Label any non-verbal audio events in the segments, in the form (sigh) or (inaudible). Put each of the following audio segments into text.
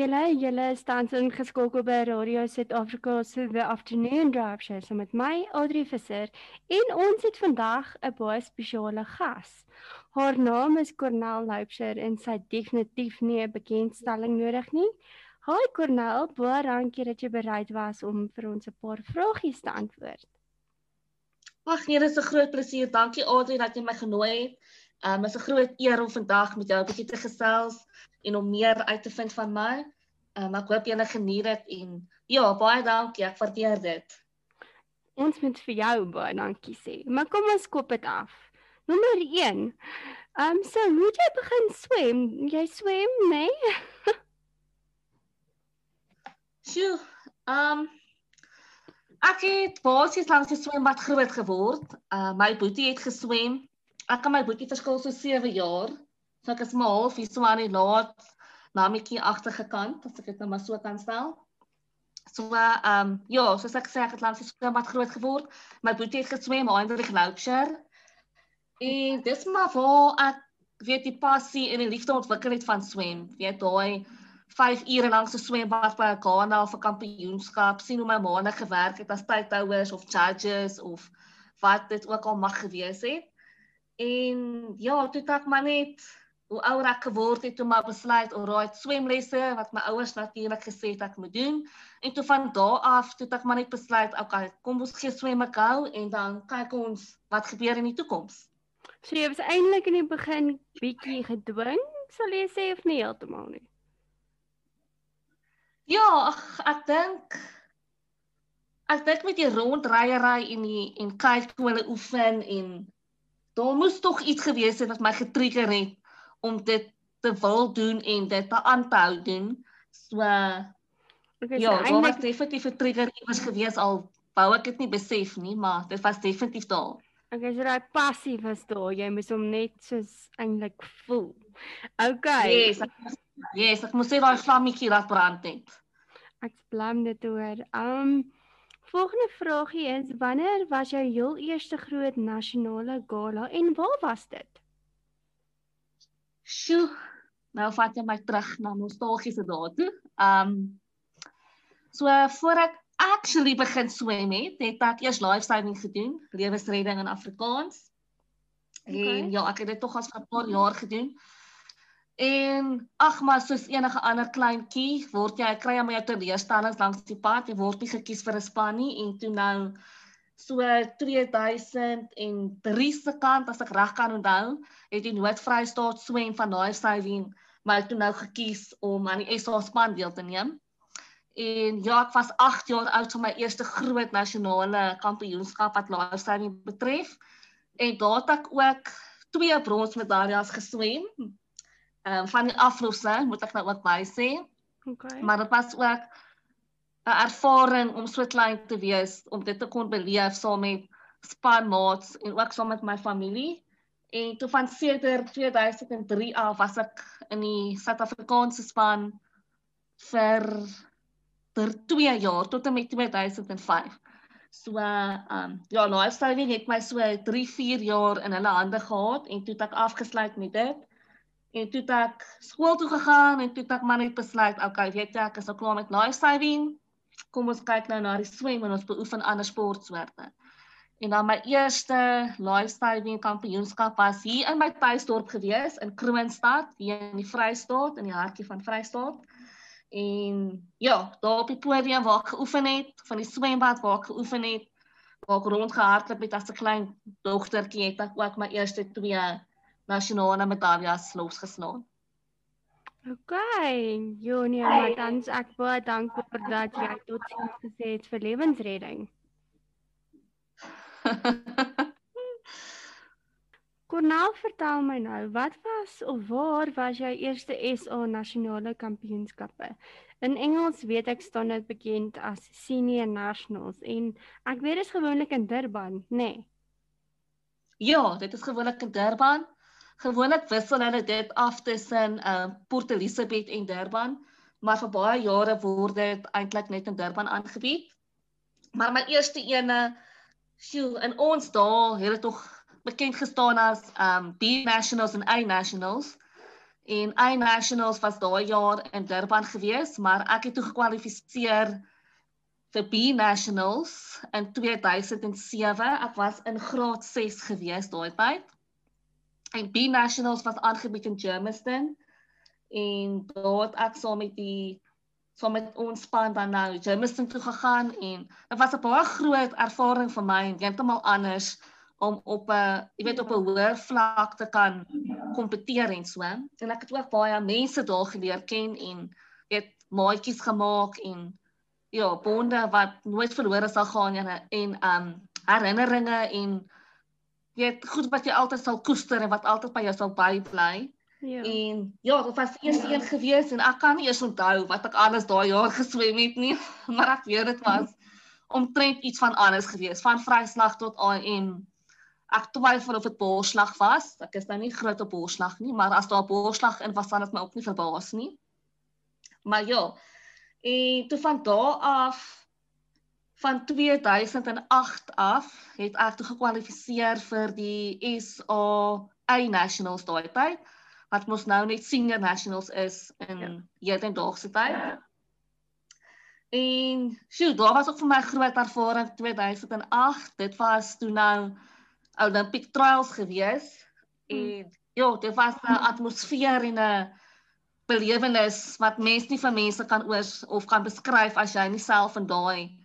julle, julle is tans ingeskakel by Radio Suid-Afrika se The Afternoon Drive Show so met my Audrey Visser en ons het vandag 'n baie spesiale gas. Haar naam is Cornel Loupsher en sy het definitief nie 'n bekendstelling nodig nie. Hi Cornel, baie dankie dat jy bereid was om vir ons 'n paar vragies te antwoord. Ag nee, dit is 'n groot plesier. Dankie Audrey dat jy my genooi het. Um is 'n groot eer om vandag met jou 'n bietjie te gesels en om meer uit te vind van my. Um ek hoop julle geniet dit en ja, baie dankie. Ek waardeer dit. Ons moet vir jou baie dankie sê. Maar kom ons koop dit af. Nommer 1. Um so hoe jy begin swem? Jy swem, nee? (laughs) Sjoe. Um ek het basies langs die swembad groot geword. Uh my boetie het geswem ek en my boetie verskil so 7 jaar. So ek is maar half hier so aan die laat na my kie agterge kant as ek dit nou maar so kan stel. So ehm um, ja, soos ek sê ek het langs die swembad groot geword. My boetie het geswem die Glacier. En dis maar waar ek weet die passie en die liefde ontwikkel het van swem. Weet daai 5 ure lank se swembad by 'n Ghana of 'n kampioenskap, sien hoe my maande gewerk het as tydhouers of judges of wat dit ook al mag gewees het. En ja, toe ek maar net hoe ouer ek geword het, toe maar besluit om raai swemlesse wat my ouers natuurlik gesê het ek moet doen. En toe van daardie af, toe ek maar net besluit, okay, kom ons gee swem 'n gou en dan kyk ons wat gebeur in die toekoms. So jy was eintlik in die begin bietjie gedwing, sal jy sê of nie heeltemal nie? Ja, ach, ek dink ek dink met die rondryery en die en kyk hoe hulle oefen en daar moes tog iets gewees het wat my getrigger het om dit te wil doen en dit te aanhou doen. So okay, ja, so eindelijk... was definitief 'n trigger iewers gewees al wou ek dit nie besef nie, maar dit was definitief daar. Okay, so daai passie was daar. Jy moes hom net soos eintlik voel. Okay. Yes, ek yes, ek moes sê daai vlammetjie laat brand het. Ek blam dit oor. Um Volgende vraagie is wanneer was jou heel eerste groot nasionale gala en waar was dit? Sjoe, nou vat jy my terug na nostalgiese dae toe. Um so voor ek actually begin swem het, het ek eers lifesaving gedoen, lewensredding in Afrikaans. Okay. En ja, ek het dit tog as vir 'n paar jaar gedoen. En ag maar soos enige ander kleintjie word jy kry jy maar jou teleurstellings langs die pad. Jy word nie gekies vir 'n span nie en toe nou so 2003 se kant as ek reg kan onthou, het die Noord-Vrystaat swem van daai saving maar toe nou gekies om aan die SA span deel te neem. En ja, ek was 8 jaar oud vir my eerste groot nasionale kampioenskap wat saving betref. En daar het ek ook twee bronsmedaljes geswem ehm um, van die aflosse moet ek nou ook by sê. Okay. Maar dit was ook 'n ervaring om so klein te wees om dit te kon beleef saam met spanmaats en ook saam met my familie. En toe van sedert 2003 af was ek in die Suid-Afrikaanse span vir vir 2 jaar tot en met 2005. So ehm um, ja, lifestyle het my so 3, 4 jaar in hulle hande gehad en toe het ek afgesluit met dit. En toe ek skool toe gegaan en toe ek maar net besluit, okay, weet jy, ek is al klaar met life saving. Kom ons kyk nou na die swem en ons beoefen ander sportsoorte. En dan my eerste life saving kampioenskap was hier in my tuisdorp gewees in Kroonstad, hier in die Vrystaat in die hartjie van Vrystaat. En ja, daar op die podium waar ek geoefen het, van die swembad waar ek geoefen het, waar ek rondgehardloop het as 'n klein dogtertjie, het ek ook my eerste twee nasionale medaljes losgeslaan. OK, Jonia, maar dan ek baie dankbaar dat jy tot sins gesê het vir lewensredding. (laughs) Kornel, vertel my nou, wat was of waar was jou eerste SA nasionale kampioenskappe? In Engels weet ek staan dit bekend as Senior Nationals en ek weet dit is gewoonlik in Durban, nê? Nee. Ja, dit is gewoonlik in Durban gewoonlik wissel hulle dit af tussen uh, Port Elizabeth en Durban, maar vir baie jare word dit eintlik net in Durban aangebied. Maar my eerste ene, sjoe, in ons dae het dit tog bekend gestaan as um B Nationals en A Nationals. En I Nationals was daai jaar in Durban gewees, maar ek het toe gekwalifiseer vir B Nationals in 2007. Ek was in graad 6 gewees daai tyd. En B Nationals was aangebied in Germiston en daar het ek saam met die saam met ons span dan nou Germiston toe gegaan en dit was 'n baie groot ervaring vir my en heeltemal anders om op 'n jy weet op 'n hoër vlak te kan kompeteer en so. En ek het ook baie mense daar geleer ken en weet maatjies gemaak en ja, bonde wat nooit verlore sal gaan en en um herinneringe en weet goed wat jy altyd sal koester en wat altyd by jou sal bybly. Ja. En ja, dit was eers een gewees en ek kan nie eens onthou wat ek alles daai jaar (laughs) geswem het nie, maar ek weet dit was omtrent iets van anders gewees, van vryslag tot AM ek twyfel of dit borsslag was. Ek is nou nie groot op borsslag nie, maar as daar borsslag in was, dan het my ook nie verbaas nie. Maar ja. En toe van daar af van 2008 af het ek toe gekwalifiseer vir die SA Nationals daai tyd wat mos nou net senior nationals is in ja. hedendaagse tyd. En sjoe, daar was ook vir my groot ervaring 2008. Dit was toe nou Olympic trials gewees hmm. en ja, dit was 'n atmosfeer en 'n belewenis wat mense nie vir mense kan oors of kan beskryf as jy nie self in daai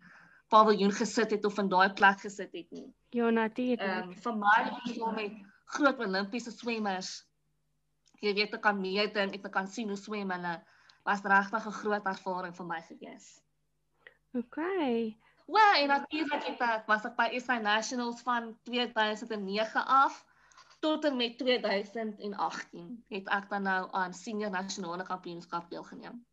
paviljoen gesit het of in daai plek gesit het nie. Ja, natuurlik. Ehm um, vir my so met groot Olimpiese swemmers jy weet ek kan meet en ek kan sien hoe swem hulle was regtig 'n groot ervaring vir my gewees. OK. Wel, en natuurlik het ek was ek by SA Nationals van 2009 af tot en met 2018 het ek dan nou aan senior nasionale kampioenskap deelgeneem.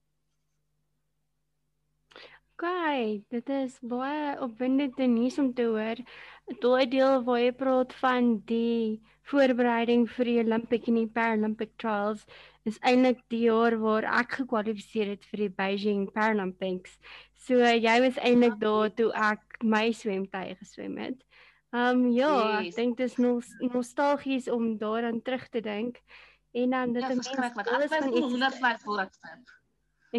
Okay, dit is baie opwindend en nuus om te hoor. Daai deel waar jy praat van die voorbereiding vir die Olympic en die Paralympic trials is eintlik die jaar waar ek gekwalifiseer het vir die Beijing Paralympics. So jy was eintlik daar toe ek my swemtye geswem het. Ehm um, ja, yes. ek dink dit is nog nostalgies om daaraan terug te dink. En dan dit ja, is verskriklik. Alles van iets hoendervleis voor ek sit.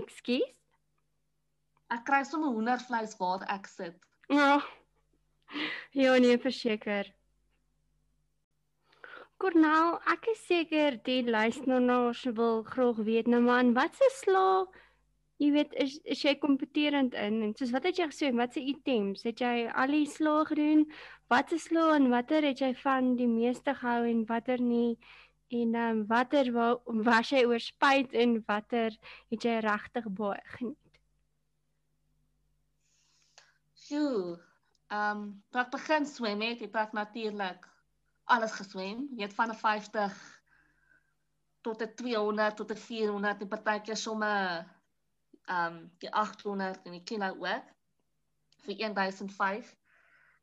Ekskuus? Ek kry sommer hoendervleis waar ek sit. Ja. Ja, nee, verseker. Kornel, ek is seker die luisteraars wil graag weet nou man, wat se slaag jy weet is is jy kompeterend in en soos wat het jy gesê wat se items het jy al die slae gedoen wat se slae en watter het jy van die meeste gehou en watter nie en ehm um, watter wa, was jy oor spyt en watter het jy regtig baie geniet Sjoe ehm um, toe ek begin swem het het ek natuurlik alles geswem jy het van 'n 50 tot 'n 200 tot 'n 400 en partykeer sommer um die 800 en die kilo ook vir 1005.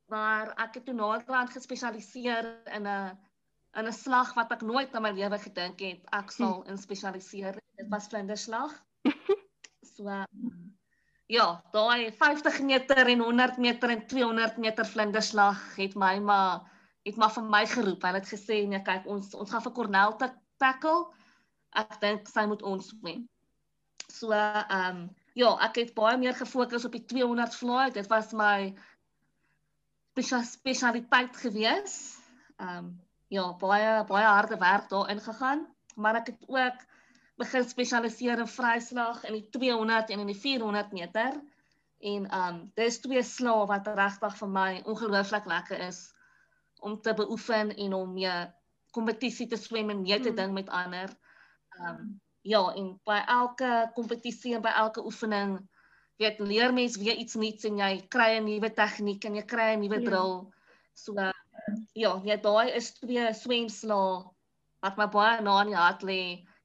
Maar ek het toe naderhand gespesialiseer in 'n in 'n slag wat ek nooit in my lewe gedink het ek sal (laughs) in spesialiseer. Dit was vlinderslag. (laughs) So ja, daai 50 meter en 100 meter en 200 meter vlinderslag het my maar het maar vir my geroep. Hulle het gesê nee, kyk ons ons gaan vir Cornel tackle. Ek dink sy moet ons wen. So ehm um, ja, ek het baie meer gefokus op die 200 vlaai. Dit was my spesialiteit gewees. Ehm um, ja, baie baie harde werk daarin gegaan, maar ek het ook begin spesialiseer in vryslag in die 200 en in die 400 meter. En um, dis twee slae wat regtig vir my ongelooflik lekker is om te beoefen en om mee kompetisie te swem en mee te hmm. ding met ander. Um, ja, en by elke kompetisie en by elke oefening weet leer mens weer iets nuuts en jy kry 'n nuwe tegniek en jy kry 'n nuwe ja. drill. So ja, ja, daai is twee swemslae wat my baie na in die hart lê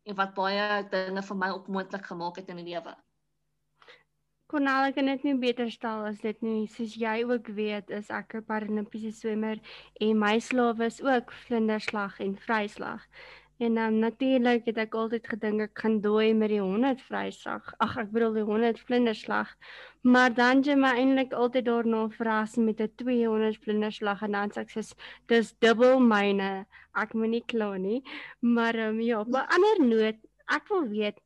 en wat baie dinge vir my ook moontlik gemaak het in die lewe. Konal kan dit nie beter stel as dit nie. Soos jy ook weet, is ek 'n paralimpiese swemmer en my slawe is ook vlinderslag en vryslag. En dan um, natuurlik het ek altyd gedink ek gaan dooi met die 100 vryslag. Ag ek bedoel die 100 vlinderslag. Maar dan jy my eintlik altyd daarna verras met 'n 200 vlinderslag en dan sê ek dis dubbel myne. Ek moet nie kla nie. Maar um, ja, op 'n ander noot ek wil weet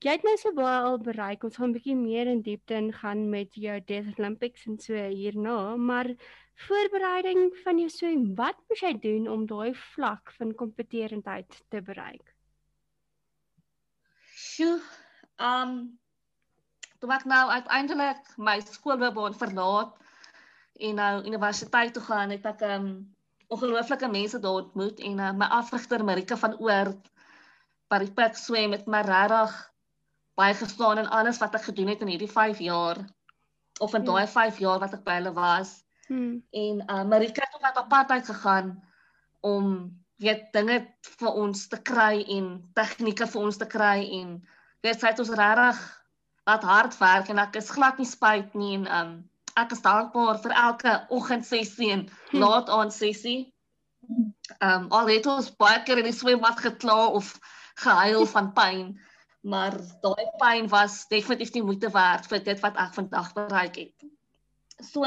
jy het nou so baie al bereik. Ons gaan 'n bietjie meer in diepte ingaan met jou Death Olympics en so hierna, maar voorbereiding van jou swem, wat moet jy doen om daai vlak van kompeterendheid te bereik? Sjoe. Um toe ek nou uiteindelik my skoolloopbaan verlaat en nou universiteit toe gaan, het ek um ongelooflike mense daar ontmoet en uh, my afrigter Marika van Oort by die pik swem met my regtig baie gestaan in alles wat ek gedoen het in hierdie 5 jaar of in ja. daai 5 jaar wat ek by hulle was. Hmm. En uh, Marika het ook op pad uit gegaan om weet dinge vir ons te kry en tegnieke vir ons te kry en weet sy het ons regtig laat hard werk en ek is glad nie spyt nie en um ek is dankbaar vir elke oggendsessie en hm. laat aand sessie. Ehm um, al het ons baie keer in die swembad gekla of gehuil (laughs) van pyn, maar daai pyn was definitief die moeite werd vir dit wat ek vandag bereik het. So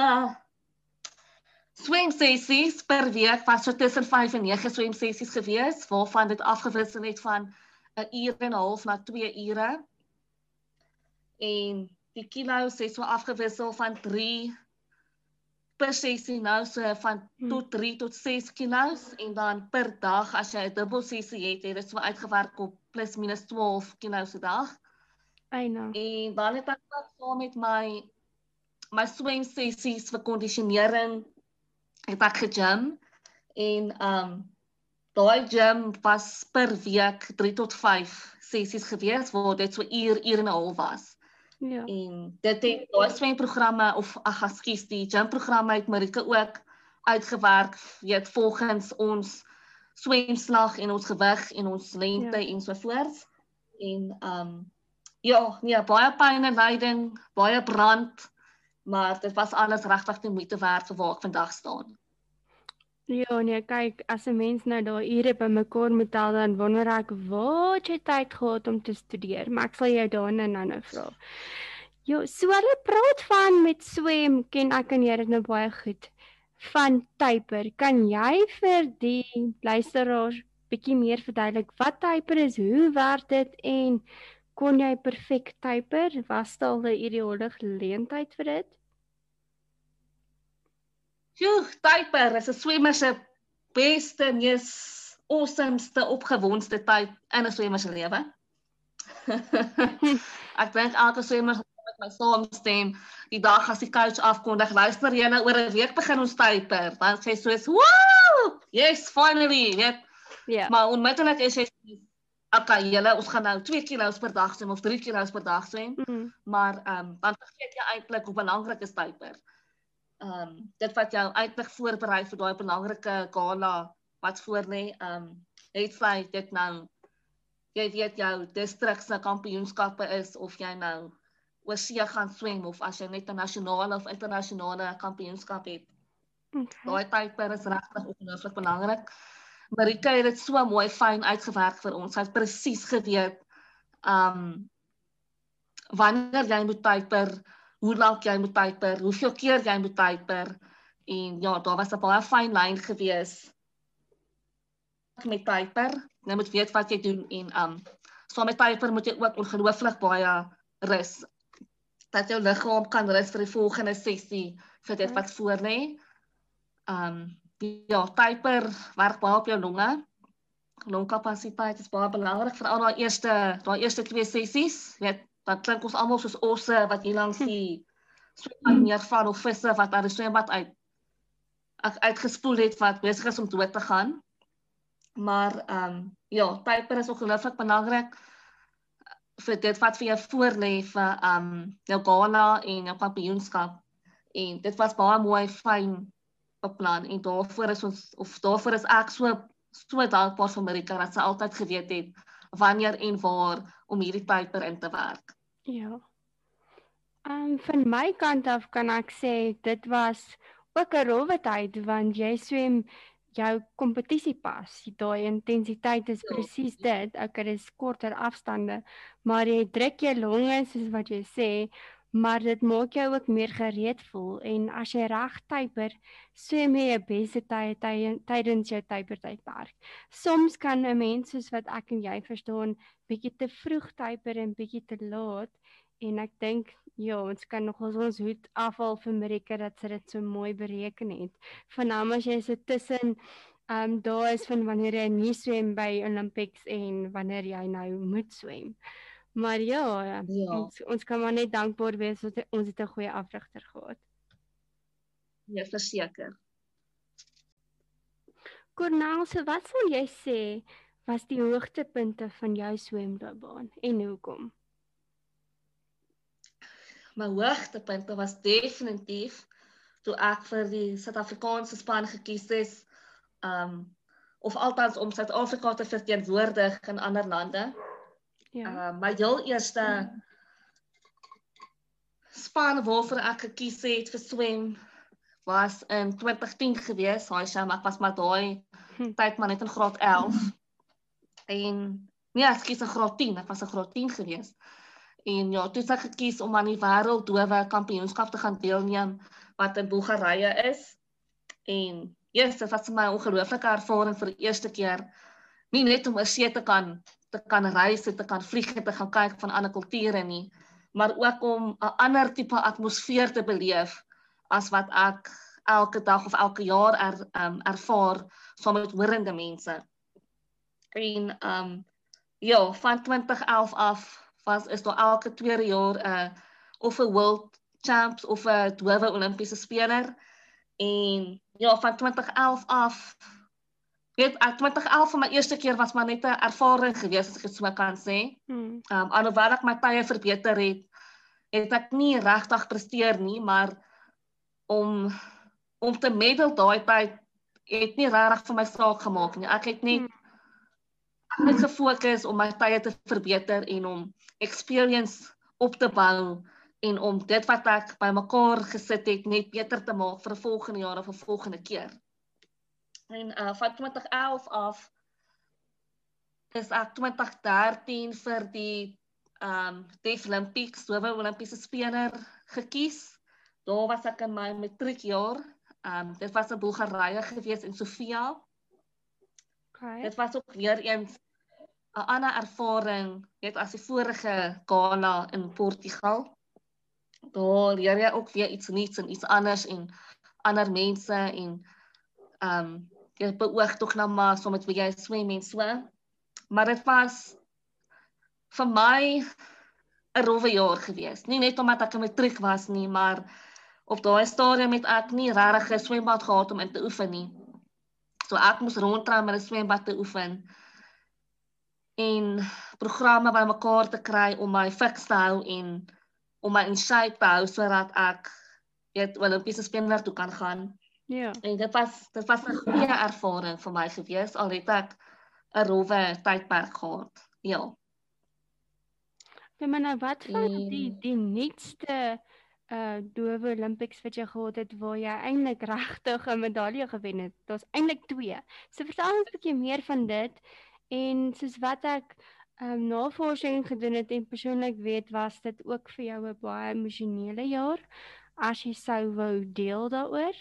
swem sessies per week was so tussen 5 en 9 swem sessies gewees waarvan dit afgewissel het van 'n uur en 'n half na 2 ure. En die kilos het so afgewissel van 3 per sessie nou so van hmm. tot 3 tot 6 kilos en dan per dag as jy 'n dubbel sessie het, het dit so uitgewerk op plus minus 12 kilos 'n dag. Eina. En dan het ek ook saam met my my swem sessies vir kondisionering het ek gegym en um daai gym was per week 3 tot 5 sessies gewees waar dit so uur uur en 'n half was. Ja. En dit het daai swemprogramme of ag ekskuus die gymprogramme het Marika ook uitgewerk weet volgens ons swemslag en ons gewig en ons lengte ja. en so voort. En um ja, nee, baie pyn en lyding, baie brand, maar dit was alles regtig die moeite werd vir waar ek vandag staan. Ja, nee, kyk, as 'n mens nou daar ure bymekaar moet tel dan wonder ek wat jy tyd gehad om te studeer, maar ek sal jou daarna nou nou vra. Jo, so hulle praat van met swem, ken ek en jy dit nou baie goed. Van typer, kan jy vir die luisteraars bietjie meer verduidelik wat typer is, hoe werk dit en kon jy perfek typer? Was dit al 'n ideale geleentheid vir dit? Joe, Typer is 'n swemmer se beste, mees awesomeste opgewonde tyd in 'n swemmer se lewe. (laughs) ek dink elke swemmer met my saamstem die dag as die coach afkondig, luister jy nou oor 'n week begin ons Typer, dan sê soos, "Woo! Yes, finally." Ja. Yeah. Maar onmiddellik is hy Okay, julle ons gaan nou 2 kg per dag swem of 3 kg per dag swem. Mm -hmm. Maar ehm um, dan vergeet jy eintlik hoe belangrik is typer ehm um, dit wat jou eintlik voorberei vir daai belangrike gala wat voor lê. Ehm um, het sy dit nou jy weet jou distrik se kampioenskappe is of jy nou oor see gaan swem of as jy net 'n nasionale of internasionale kampioenskap het. Okay. Daai tydper is regtig ongelooflik belangrik. Marika het dit so mooi fyn uitgewerk vir ons. Sy het presies geweet ehm um, wanneer jy moet tydper hoe lank jy moet typer, hoeveel keer jy moet typer en ja, daar was 'n baie fyn lyn gewees met typer. Jy moet weet wat jy doen en um saam met typer moet jy ook ongelooflik baie rus dat jou liggaam kan rus vir die volgende sessie vir dit wat voor lê. Um ja, typer werk baie op jou longe. Longkapasiteit is baie belangrik vir al daai eerste daai eerste twee sessies. Jy weet dan klink ons almal soos osse wat hier langs die (laughs) swembad neerval of visse wat uit die swembad uit uitgespoel het wat besig is om dood te gaan. Maar ehm um, ja, typer is ongelooflik belangrik vir dit wat vir jou voorlê vir ehm um, jou gala en jou kampioenskap. En dit was baie mooi fyn beplan en daarvoor is ons of daarvoor is ek so so dankbaar vir Marika dat sy altyd geweet het wanneer en waar om hierdie typer in te werk. Ja. Ehm um, van my kant af kan ek sê dit was ook 'n rowwe tyd want jy swem jou kompetisiepas. Daai intensiteit is ja. presies dit. Ek het is korter afstande, maar jy druk jou longe soos wat jy sê, maar dit maak jou ook meer gereed voel en as jy reg typer, swem jy 'n beste tyd tydens jou typertydperk. Soms kan 'n mens soos wat ek en jy verstaan, bietjie te vroeg typer en bietjie te laat en ek dink ja, ons kan nog ons hoed afhaal vir Amerika dat sy dit so mooi bereken het. Vanaand as jy so tussen ehm um, daar is van wanneer jy nie swem by Olympics en wanneer jy nou moet swem. Maar ja, ja. Ons, ons kan maar net dankbaar wees dat ons het 'n goeie afrigter gehad. Ja, verseker. Cornel, so wat sou jy sê was die hoogtepunte van jou swemloopbaan en hoekom? My hoogtepunte was definitief toe ek vir die Suid-Afrikaanse span gekies is um of althans om Suid-Afrika te verteenwoordig in ander lande. Ja. Uh, my heel eerste ja. span waarvoor ek gekies het vir swem was in 2010 gewees. Haai sy, ek was maar daai hm. tyd maar net in graad 11. En nee, ek kies 'n graad 10. Ek was 'n graad 10 gewees. En ja, toe het ek gekies om aan die wêrelddowe kampioenskap te gaan deelneem wat in Bulgarië is. En ja, yes, dit was my ongelooflike ervaring vir die eerste keer nie net om 'n see te kan te kan reis, te kan vlieg, te gaan kyk van ander kulture nie, maar ook om 'n ander tipe atmosfeer te beleef as wat ek elke dag of elke jaar er, um, ervaar saam met hoorende mense. En um ja, van 2011 af was is daar elke tweede jaar 'n uh, of 'n world champs of 'n dwawe Olimpiese speler en ja, van 2011 af weet ek 2011 vir my eerste keer was maar net 'n ervaring gewees as ek dit so kan sê. Hmm. Ehm um, alhoewel ek my tye verbeter het, het ek nie regtig presteer nie, maar om om te medal daai tyd het nie regtig vir my saak gemaak nie. Ek het net hmm. net gefokus om my tye te verbeter en om experience op te bou en om dit wat ek bymekaar gesit het net beter te maak vir volgende jaar of 'n volgende keer en uh van 2011 af is ek 2013 vir die um Deaf Olympics, Dowe Olimpiese speler gekies. Daar was ek in my matriekjaar. Um dit was in Bulgarië gewees in Sofia. Okay. Dit was ook weer eens 'n ander ervaring, net as die vorige gala in Portugal. Daar leer jy ook weer iets nuuts en iets anders en ander mense en um jy beoog tog na maar so met wie jy swem en so. Maar dit was vir my 'n rowwe jaar gewees. Nie net omdat ek in matriek was nie, maar op daai stadium het ek nie regtig 'n swembad gehad om in te oefen nie. So ek moes rondtram met 'n swembad te oefen en programme bymekaar te kry om my fiks te hou en om my in shape te hou sodat ek weet Olimpiese speler toe kan gaan. Ja. En dit was dit was 'n goeie (laughs) ervaring vir my gewees al het ek 'n rowwe tydperk gehad. Ja. Ja, maar nou wat van en... die die nuutste uh dowe Olympics wat jy gehad het waar jy eintlik regtig 'n medalje gewen het. Daar's eintlik 2. So vertel ons 'n bietjie meer van dit en soos wat ek um navorsing gedoen het en persoonlik weet was dit ook vir jou 'n baie emosionele jaar as jy sou wou deel daaroor.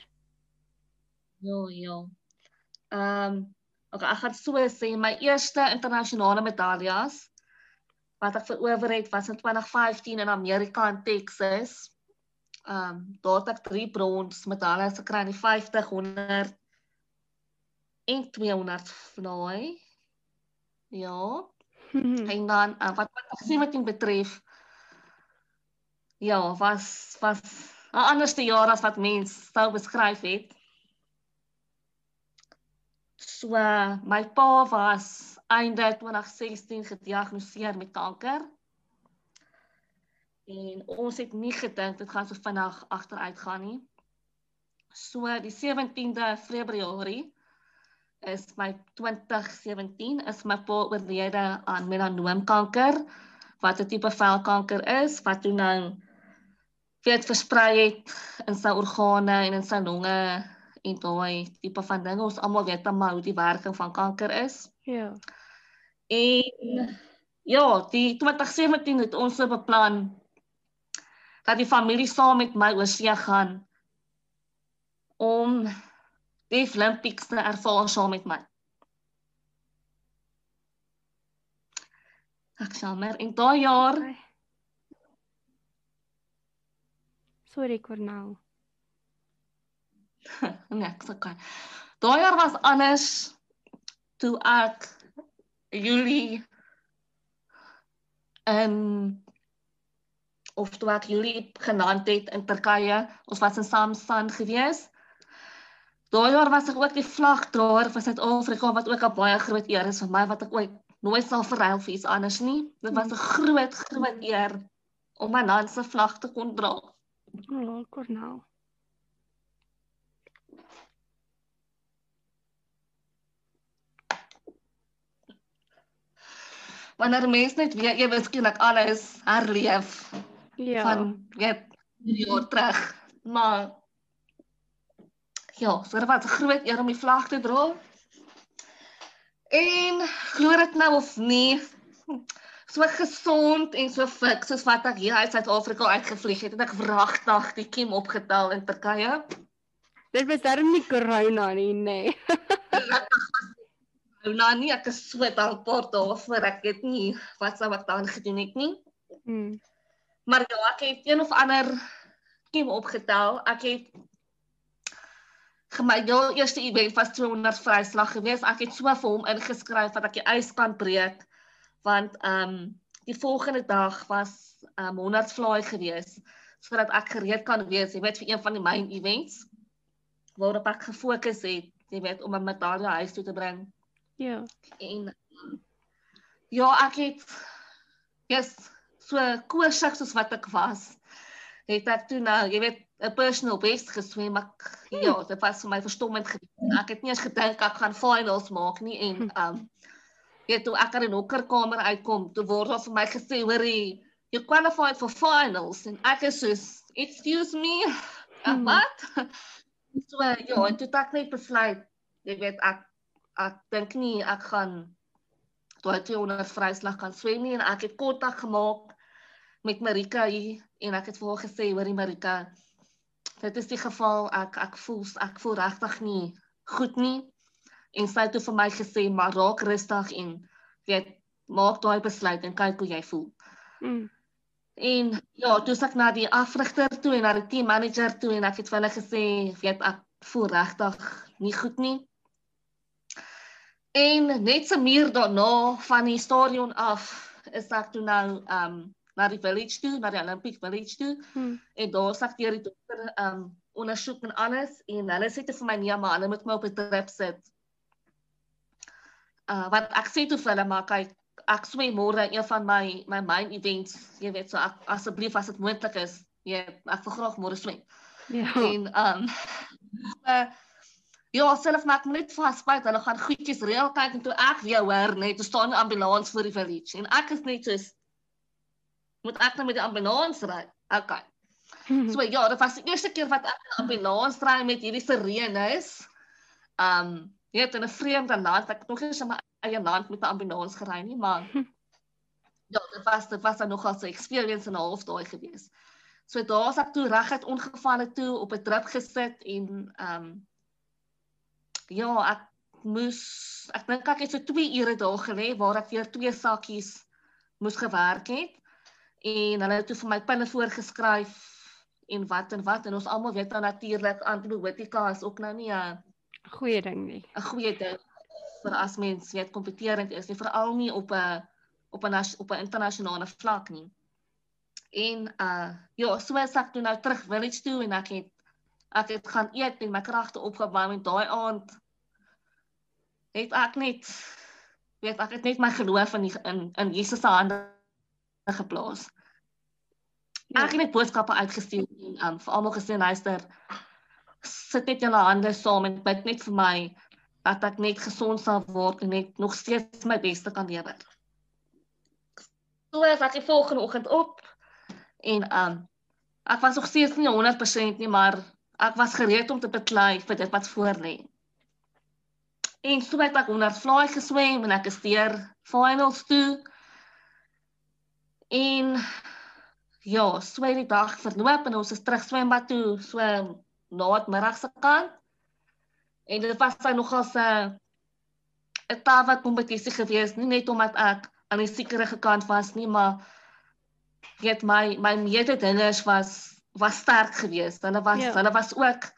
Ja, ja. Ehm, um, okay, ek gaan so sê my eerste internasionale medaljes wat ek verower het was in 2015 in Amerika in Texas. Ehm, um, daar het ek 3 brons medaljes gekry in die 50, 100 en 200 vloei. Ja. en dan uh, wat wat dit betref ja, was was 'n anderste jaar as wat mens sou beskryf het. So my pa was einde 2016 gediagnoseer met kanker. En ons het nie gedink dit gaan so vinnig agteruit gaan nie. So die 17de Februarie is my 2017 is my pa oorlede aan melanoomkanker wat 'n tipe velkanker is wat toe nou weet versprei het in sy organe en in sy longe en daai tipe van dinge ons almal weet maar hoe die werking van kanker is. Ja. En ja, die 2017 het ons beplan dat die familie saam met my oorsee gaan om die Olympics te ervaar saam met my. Ek jammer, en daai jaar Sorry Cornel. (laughs) nee, ek kan. Daai jaar was anders toe ek Julie en of toe ek Julie genaamd het in Turkye. Ons was in Samsan gewees. Daai jaar was ek ook die vlagdraer van Suid-Afrika wat ook 'n baie groot eer is vir my wat ek ooit nooit sal verruil vir iets anders nie. Dit was 'n groot groot eer om my land se vlag te kon dra. O, oh, Cornel. Wanneer mense net weer ewe skielik alles herleef Ja. van weet jaar terug. Maar ja, so dit was groot eer om die vlag te dra. En glo dit nou of nie, so gesond en so fit soos wat ek hier uit Suid-Afrika uitgevlieg het, het ek wragtig die kiem opgetel in Turkye. Dit was darm nie corona nie, nee. Nou nou nie ek is so dankbaar daarvoor. Ek weet nie wat sou ek dan gedoen het nie. Hmm. Maar ja, ek het een of ander kiem opgetel. Ek het my heel eerste event was 200 vryslag gewees. Ek het so vir hom ingeskryf dat ek die ys kan breek want ehm um, die volgende dag was ehm um, 100 fly gewees sodat ek gereed kan wees, jy weet vir een van die main events waarop ek gefokus het, jy weet om 'n medalje huis toe te bring. Ja. En um, ja, ek het yes, so koorsig soos wat ek was, het ek toe nou, jy weet, 'n personal best geswem. Ek hmm. ja, dit was vir my verstommend geweest. Ek het nie eens gedink ek gaan finals maak nie en um weet toe ek uit die hokkerkamer uitkom, toe word daar vir my gesê, "Hoorie, you qualified for finals." En ek is soos, "Excuse me." (laughs) Hmm. wat? (laughs) So ja, en toe het ek net besluit, jy weet ek ek dink nie ek gaan daai 200 vryslag kan swem nie en ek het kontak gemaak met Marika hier en ek het vir haar gesê hoorie Marika dit is die geval ek ek voel ek voel regtig nie goed nie en sy het toe vir my gesê maar raak rustig en weet maak daai besluit en kyk hoe jy voel Hmm. En ja, toe ek na die afrigter toe en na die team manager toe en ek het vir hulle gesê, weet ek voel regtig nie goed nie. En net se muur daarna van die stadion af is ek toe nou um na die village toe, na die Olympic village toe Hmm. en daar sê ek deur die dokter um ondersoek en alles en hulle sê te vir my nee, maar hulle moet my op 'n trip sit. Uh wat ek sê toe vir hulle maar kyk ek swem môre een van my my main events, jy weet so ek, asseblief as dit moontlik is, jy ek wil graag môre swem. Ja. En (laughs) um uh, ja, self maak my net vasbyt, hulle gaan goedjies reël kyk en toe ek weer hoor net, toe staan 'n ambulans voor die village en ek is net soos moet ek nou met die ambulans ry? Okay. So ja, dit was die eerste keer wat ek 'n ambulans ry met hierdie sirenes. Um, jy weet in 'n vreemde land, ek het nog nie in my eie land met 'n ambulans gery nie, maar ja, dit was dit was dan nogal so 'n experience en 'n half daai gewees. So daar's ek toe reguit ongevalle toe op 'n trip gesit en um ja, ek moes ek dink ek het so 2 ure daar gelê waar ek weer twee sakkies moes gewerk het en hulle het toe vir my pille voorgeskryf en wat en wat en ons almal weet nou natuurlik antibiotika is ook nou nie 'n Goeie ding nie. 'n goeie ding vir as mens weet kompeterend is nie veral nie op 'n op 'n op 'n internasionale vlak nie. En uh ja, so is ek toe nou terug village toe en ek het ek het gaan eet en my kragte opgebou en daai aand het ek net weet ek het net my geloof in die, in in Jesus se hande geplaas. Ja. Ek het net boodskappe uitgestuur en um, vir almal gesê luister sit net julle hande saam en bid net vir my dat ek net gesond sal word en net nog steeds my beste kan lewer. So as ek die volgende oggend op en um ek was nog steeds nie 100% nie, maar ek was gereed om te beklei vir dit wat voor lê. En so het ek 100 fly geswem en ek is deur finals toe. En ja, swem die dag verloop en ons is terug swembad toe so na die middagse kant. En dit was sy nogal 'n 'n wat kompetisie gewees, nie net omdat ek aan die sekere kant was nie, maar weet my my mededingers was was sterk geweest. Hulle was ja. hulle was ook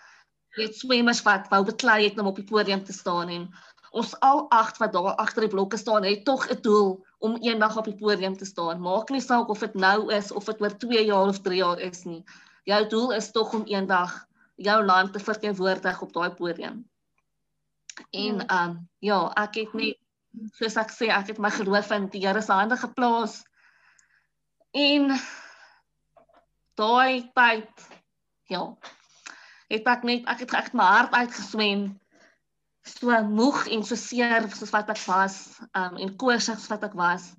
weet swemmers wat wou beklei het om op die podium te staan en ons al agt wat daar agter die blokke staan het tog 'n doel om eendag op die podium te staan. Maak nie saak of dit nou is of dit oor 2 jaar of 3 jaar is nie. Jou doel is tog om eendag jou land te verteenwoordig op daai podium. En ja. ehm um, ja, ek het net soos ek sê, ek het my geloof in die Here se hande geplaas. En daai tyd ja, het ek net ek het ek my hart uitgeswem so moeg en so seer soos wat ek was, um en koorsig soos wat ek was,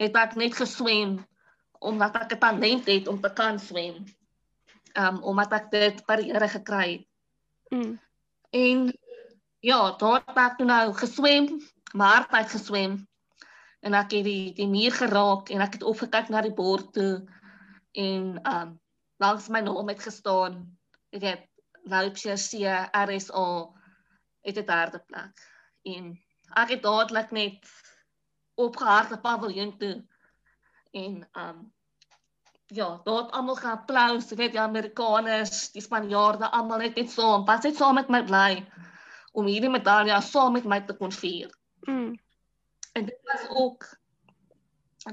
het ek net geswem omdat ek 'n talent het om te kan swem. Um omdat ek dit by die Here gekry het. Mm. En ja, daar het ek nou geswem, maar hard uit geswem. En ek het die die muur geraak en ek het opgekyk na die bord toe en um langs my naam het gestaan. Ek het Loupshire C RSA het 'n derde plek. En ek het dadelik net opgehard op paviljoen toe. En um ja, daar het almal geapplaus, weet die Amerikaners, die Spanjaarde, almal net net saam, pas net saam met my bly om hierdie medalje saam met my te kon vier. Mm. En dit was ook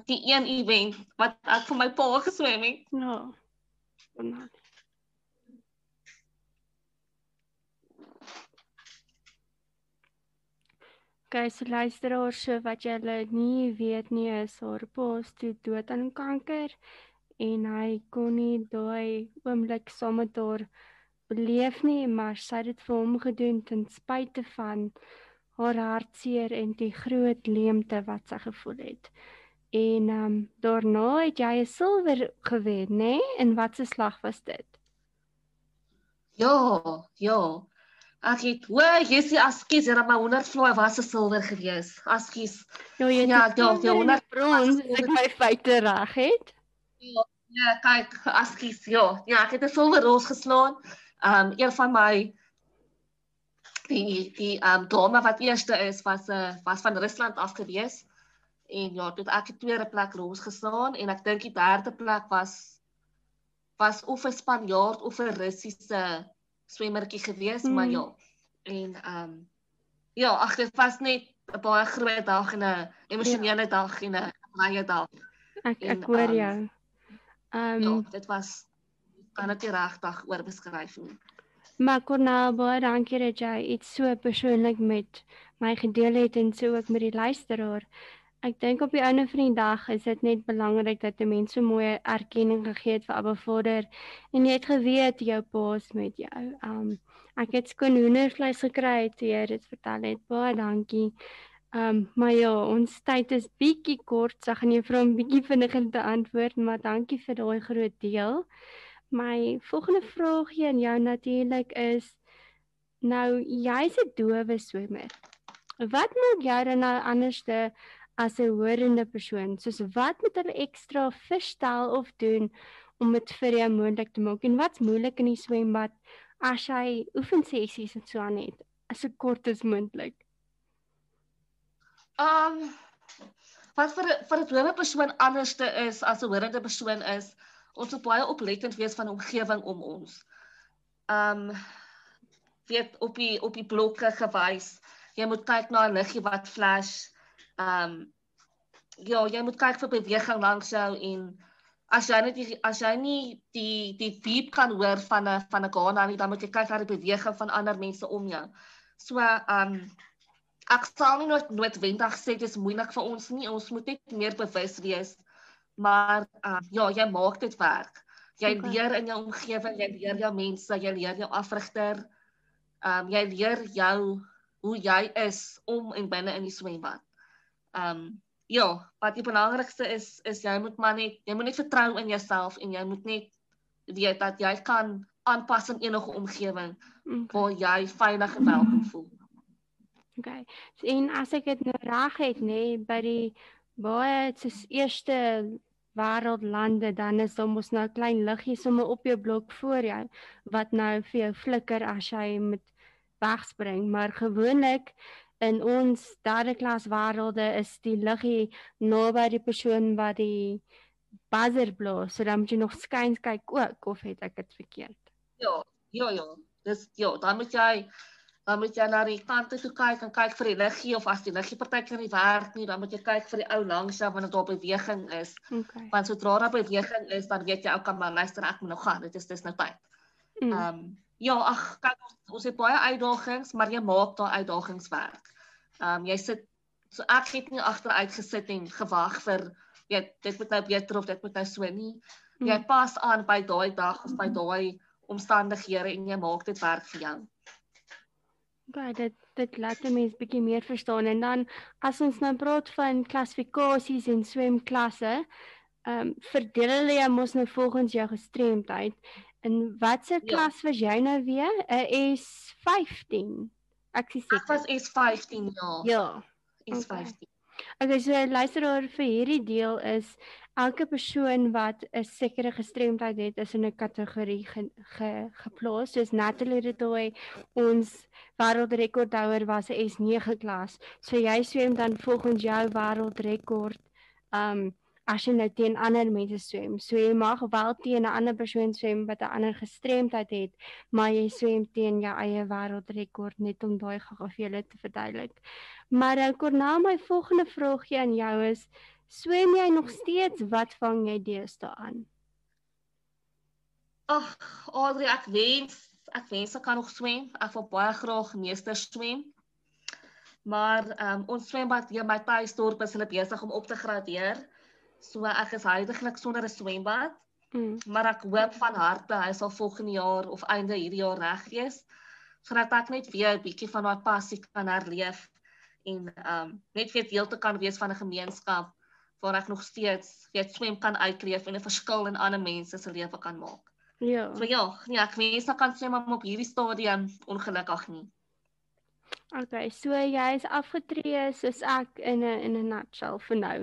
die een event wat ek vir my pa geswem het. Ja. No. Kyk, so luisteraars, so wat julle nie weet nie, is haar pa toe dood aan kanker en hy kon nie daai oomblik saam met haar beleef nie, maar sy het dit vir hom gedoen ten spyte van haar hartseer en die groot leemte wat sy gevoel het. En ehm um, daarna het jy 'n silwer gewen, nê? En wat se slag was dit? Ja, ja. Ag ek hoe jy sê askies era maar 100 vloei was se silwer gewees. Askies. Ja, jy ja, ja, ja, 100 brons as ek my feite reg het. Ja, ja, kyk, askies, ja. Ja, ek het 'n silwer ros geslaan. Um een van my die die um dame wat eerste is was 'n uh, eh, was van Rusland af gewees. En ja, toe ek die tweede plek los geslaan en ek dink die derde plek was was of 'n Spanjaard of 'n Russiese swemmertjie gewees, mm. maar ja. En ehm um, ja, ag dit was net 'n baie groot dag en 'n emosionele ja. dag en 'n baie dag. Ek ek hoor um, jou. Ehm um, ja, dit was kan dit regtig oor beskryf nie. Maar Cornel, baie dankie dat jy iets so persoonlik met my gedeel het en so ook met die luisteraar. Ek dink op die einde van die dag is dit net belangrik dat 'n mens so mooi erkenning gegee het vir Abba Vader en jy het geweet jou paas met jou. Um ek het skoon hoendervleis gekry toe jy dit vertel het. Baie dankie. Um maar ja, ons tyd is bietjie kort. Sy gaan jou vra om bietjie vinniger te antwoord, maar dankie vir daai groot deel. My volgende vraagie aan jou natuurlik is nou jy's 'n dowe swemmer. Wat maak jy dan nou anderste as 'n hoorende persoon. Soos wat moet hulle ekstra verstel of doen om dit vir jou moontlik te maak? En wat's moeilik in die swembad as jy oefensessies en so aan het? As 'n kort as moontlik. Um wat vir vir 'n hoorende persoon anderste is as 'n hoorende persoon is, ons moet baie oplettend wees van die omgewing om ons. Um weet op die op die blokke gewys. Jy moet kyk na 'n liggie wat flash ehm um, ja, jy moet kyk vir beweging langs jou en as jy net as jy nie die die beep kan hoor van 'n van 'n Ghana nie, dan moet jy kyk na die beweging van ander mense om jou. So ehm um, ek sal nie nooit noodwendig sê dit is moeilik vir ons nie. Ons moet net meer bewus wees. Maar uh, ja, jy maak dit werk. Jy okay. leer in jou omgewing, jy leer jou mense, jy leer jou afrigter. Ehm um, jy leer jou hoe jy is om en binne in die swembad. Ehm um, ja, wat die belangrikste is is jy moet maar net jy moet net vertrou in jouself en jy moet net weet dat jy kan aanpas in enige omgewing okay. waar jy veilig en welkom voel. Okay. So, en as ek dit nou reg het nê nee, by die baie soos eerste wêreldlande dan is daar mos nou klein liggies sommer op jou blok voor jou wat nou vir jou flikker as jy met wegspring maar gewoonlik in ons derde klas wêrelde is die liggie naby die persoon wat die buzzer blaas so dan moet jy nog skuins kyk ook of het ek dit verkeerd ja ja ja dis ja dan moet jy dan moet jy na die kante toe kyk en kyk vir die liggie of as die liggie partykeer nie werk nie, dan moet jy kyk vir die ou langs jou wanneer op beweging is. Okay. Want sodra daar beweging is, dan weet jy ook kan maar luister ek moet nou gaan. Dit is dis nou tyd. Mm. Ehm mm. um, ja, ag kyk ons, ons het baie uitdagings, maar jy maak daai uitdagings werk. Ehm um, jy sit so ek het nie agteruit gesit en gewag vir weet dit moet nou beter of dit moet nou so nie. Mm. Jy pas aan by daai dag of by daai omstandighede en jy maak dit werk vir jou. Baie dit dit laat mense bietjie meer verstaan en dan as ons nou praat van klassifikasies en swemklasse, ehm um, verdeel hulle jy mos nou volgens jou gestremdheid. In watter ja. klas was jy nou weer? 'n S15. Ek sê Ek was S15 ja. Ja. S15. Okay, so luister oor vir hierdie deel is elke persoon wat 'n sekere gestremdheid het is in 'n kategorie ge, ge, geplaas. Soos Natalie Retoy, ons wêreldrekordhouer was 'n S9 klas. So jy swem dan volgens jou wêreldrekord. Um as jy nou teen ander mense swem. So jy mag wel teen 'n ander persoon swem wat 'n ander gestremdheid het, maar jy swem teen jou eie wêreldrekord net om daai gou vir julle te verduidelik. Maar ek kort na my volgende vraagie aan jou is Swem jy nog steeds wat vang jy deesdae aan? Ag, Audrey, ek wens ek wens ek kan nog swem. Ek wil baie graag meester swem. Maar ehm um, ons swembad hier by Tuisdorp is hulle besig om op te gradeer. So ek is heidaglik sonder 'n swembad. Mm. Maar ek hoop van harte hy sal volgende jaar of einde hierdie jaar reg wees sodat ek net weer 'n bietjie van my passie kan herleef en ehm um, net weer deel te kan wees van 'n gemeenskap waar ek nog steeds weet swem kan uitleef en 'n verskil in ander mense se lewe kan maak. Ja. So ja, nee, ek wens ek kan swem op hierdie stadium ongelukkig nie. Okay, so jy is afgetree soos ek in 'n in 'n nutshell vir nou.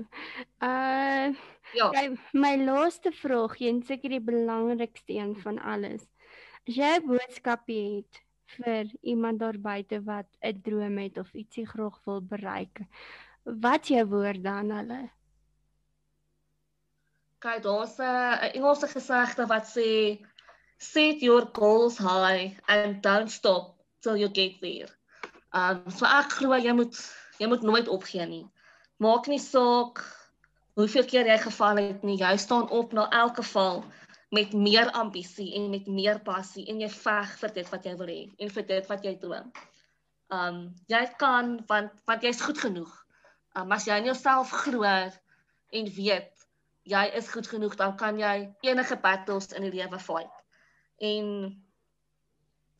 Uh Ja. Okay, my laaste vraag, een seker die belangrikste een van alles. As jy 'n boodskap het vir iemand daar buite wat 'n droom het of ietsie graag wil bereik, wat jy woorde aan hulle? kyk daar's 'n Engelse gesegde wat sê set your goals high and don't stop till you get there. Um so ek glo jy moet jy moet nooit opgee nie. Maak nie saak hoeveel keer jy geval het nie. Jy staan op na elke val met meer ambisie en met meer passie en jy veg vir dit wat jy wil hê en vir dit wat jy droom. Um jy kan want want jy's goed genoeg. Um as jy in jouself glo en weet jy is goed genoeg, dan kan jy enige battles in die lewe fight. En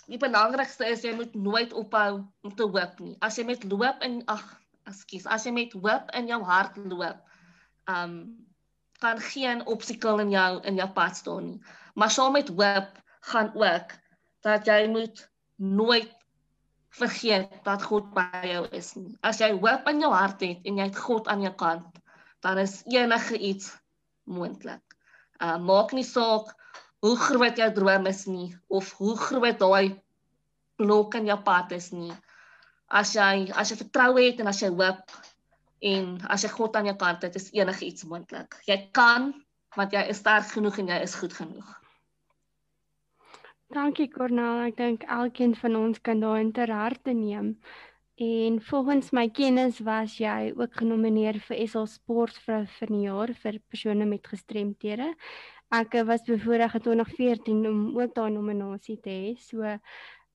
die belangrikste is jy moet nooit ophou om te hoop nie. As jy met loop in ag, ekskuus, as jy met hoop in jou hart loop, um kan geen obstakel in jou in jou pad staan nie. Maar saam met hoop gaan ook dat jy moet nooit vergeet dat God by jou is nie. As jy hoop in jou hart het en jy het God aan jou kant, dan is enige iets moontlik. Uh maak nie saak hoe groot jou droom is nie of hoe groot daai blok in jou pad is nie. As jy as jy vertroue het en as jy hoop en as jy God aan jou kant het, is enige iets moontlik. Jy kan want jy is sterk genoeg en jy is goed genoeg. Dankie Cornel, ek dink elkeen van ons kan daai ter harte neem. En volgens my kennis was jy ook genomineer vir SA Sportvrou van die jaar vir persone met gestremthede. Ek was bevoorreg in 2014 om ook daai nominasie te hê. So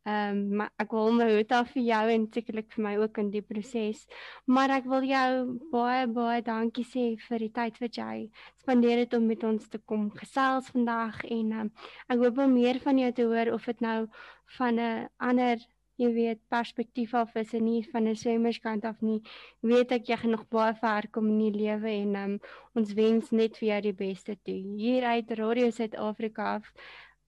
ehm um, ek wil my hoed af vir jou en sekerlik vir my ook in die proses. Maar ek wil jou baie baie dankie sê vir die tyd wat jy spandeer het om met ons te kom gesels vandag en um, ek hoop om meer van jou te hoor of dit nou van 'n ander jy weet perspektief af is en nie van 'n swemmerskant af nie weet ek jy gaan nog baie ver kom in die lewe en um, ons wens net vir jou die beste toe hier uit Radio Suid-Afrika af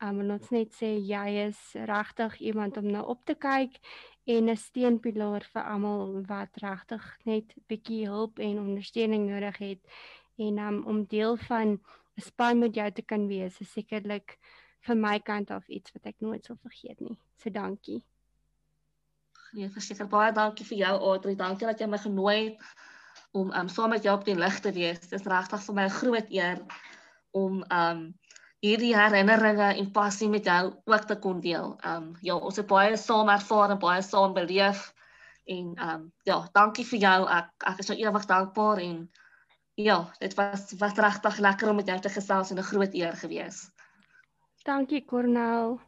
um, en ons net sê jy is regtig iemand om na op te kyk en 'n steunpilaar vir almal wat regtig net bietjie hulp en ondersteuning nodig het en um, om deel van 'n span met jou te kan wees is sekerlik vir my kant af iets wat ek nooit sal vergeet nie. So dankie. Nee, verseker baie dankie vir jou Audrey. Dankie dat jy my genooi het om um saam met jou op die lig te wees. Dit is regtig vir my 'n groot eer om um hierdie herinneringe en passie met jou ook te kon deel. Um ja, ons het baie saam ervaar en baie saam beleef en um ja, dankie vir jou. Ek ek is nou ewig dankbaar en ja, dit was was regtig lekker om met jou te gesels en 'n groot eer gewees. Dankie Cornel.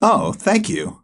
Oh, thank you.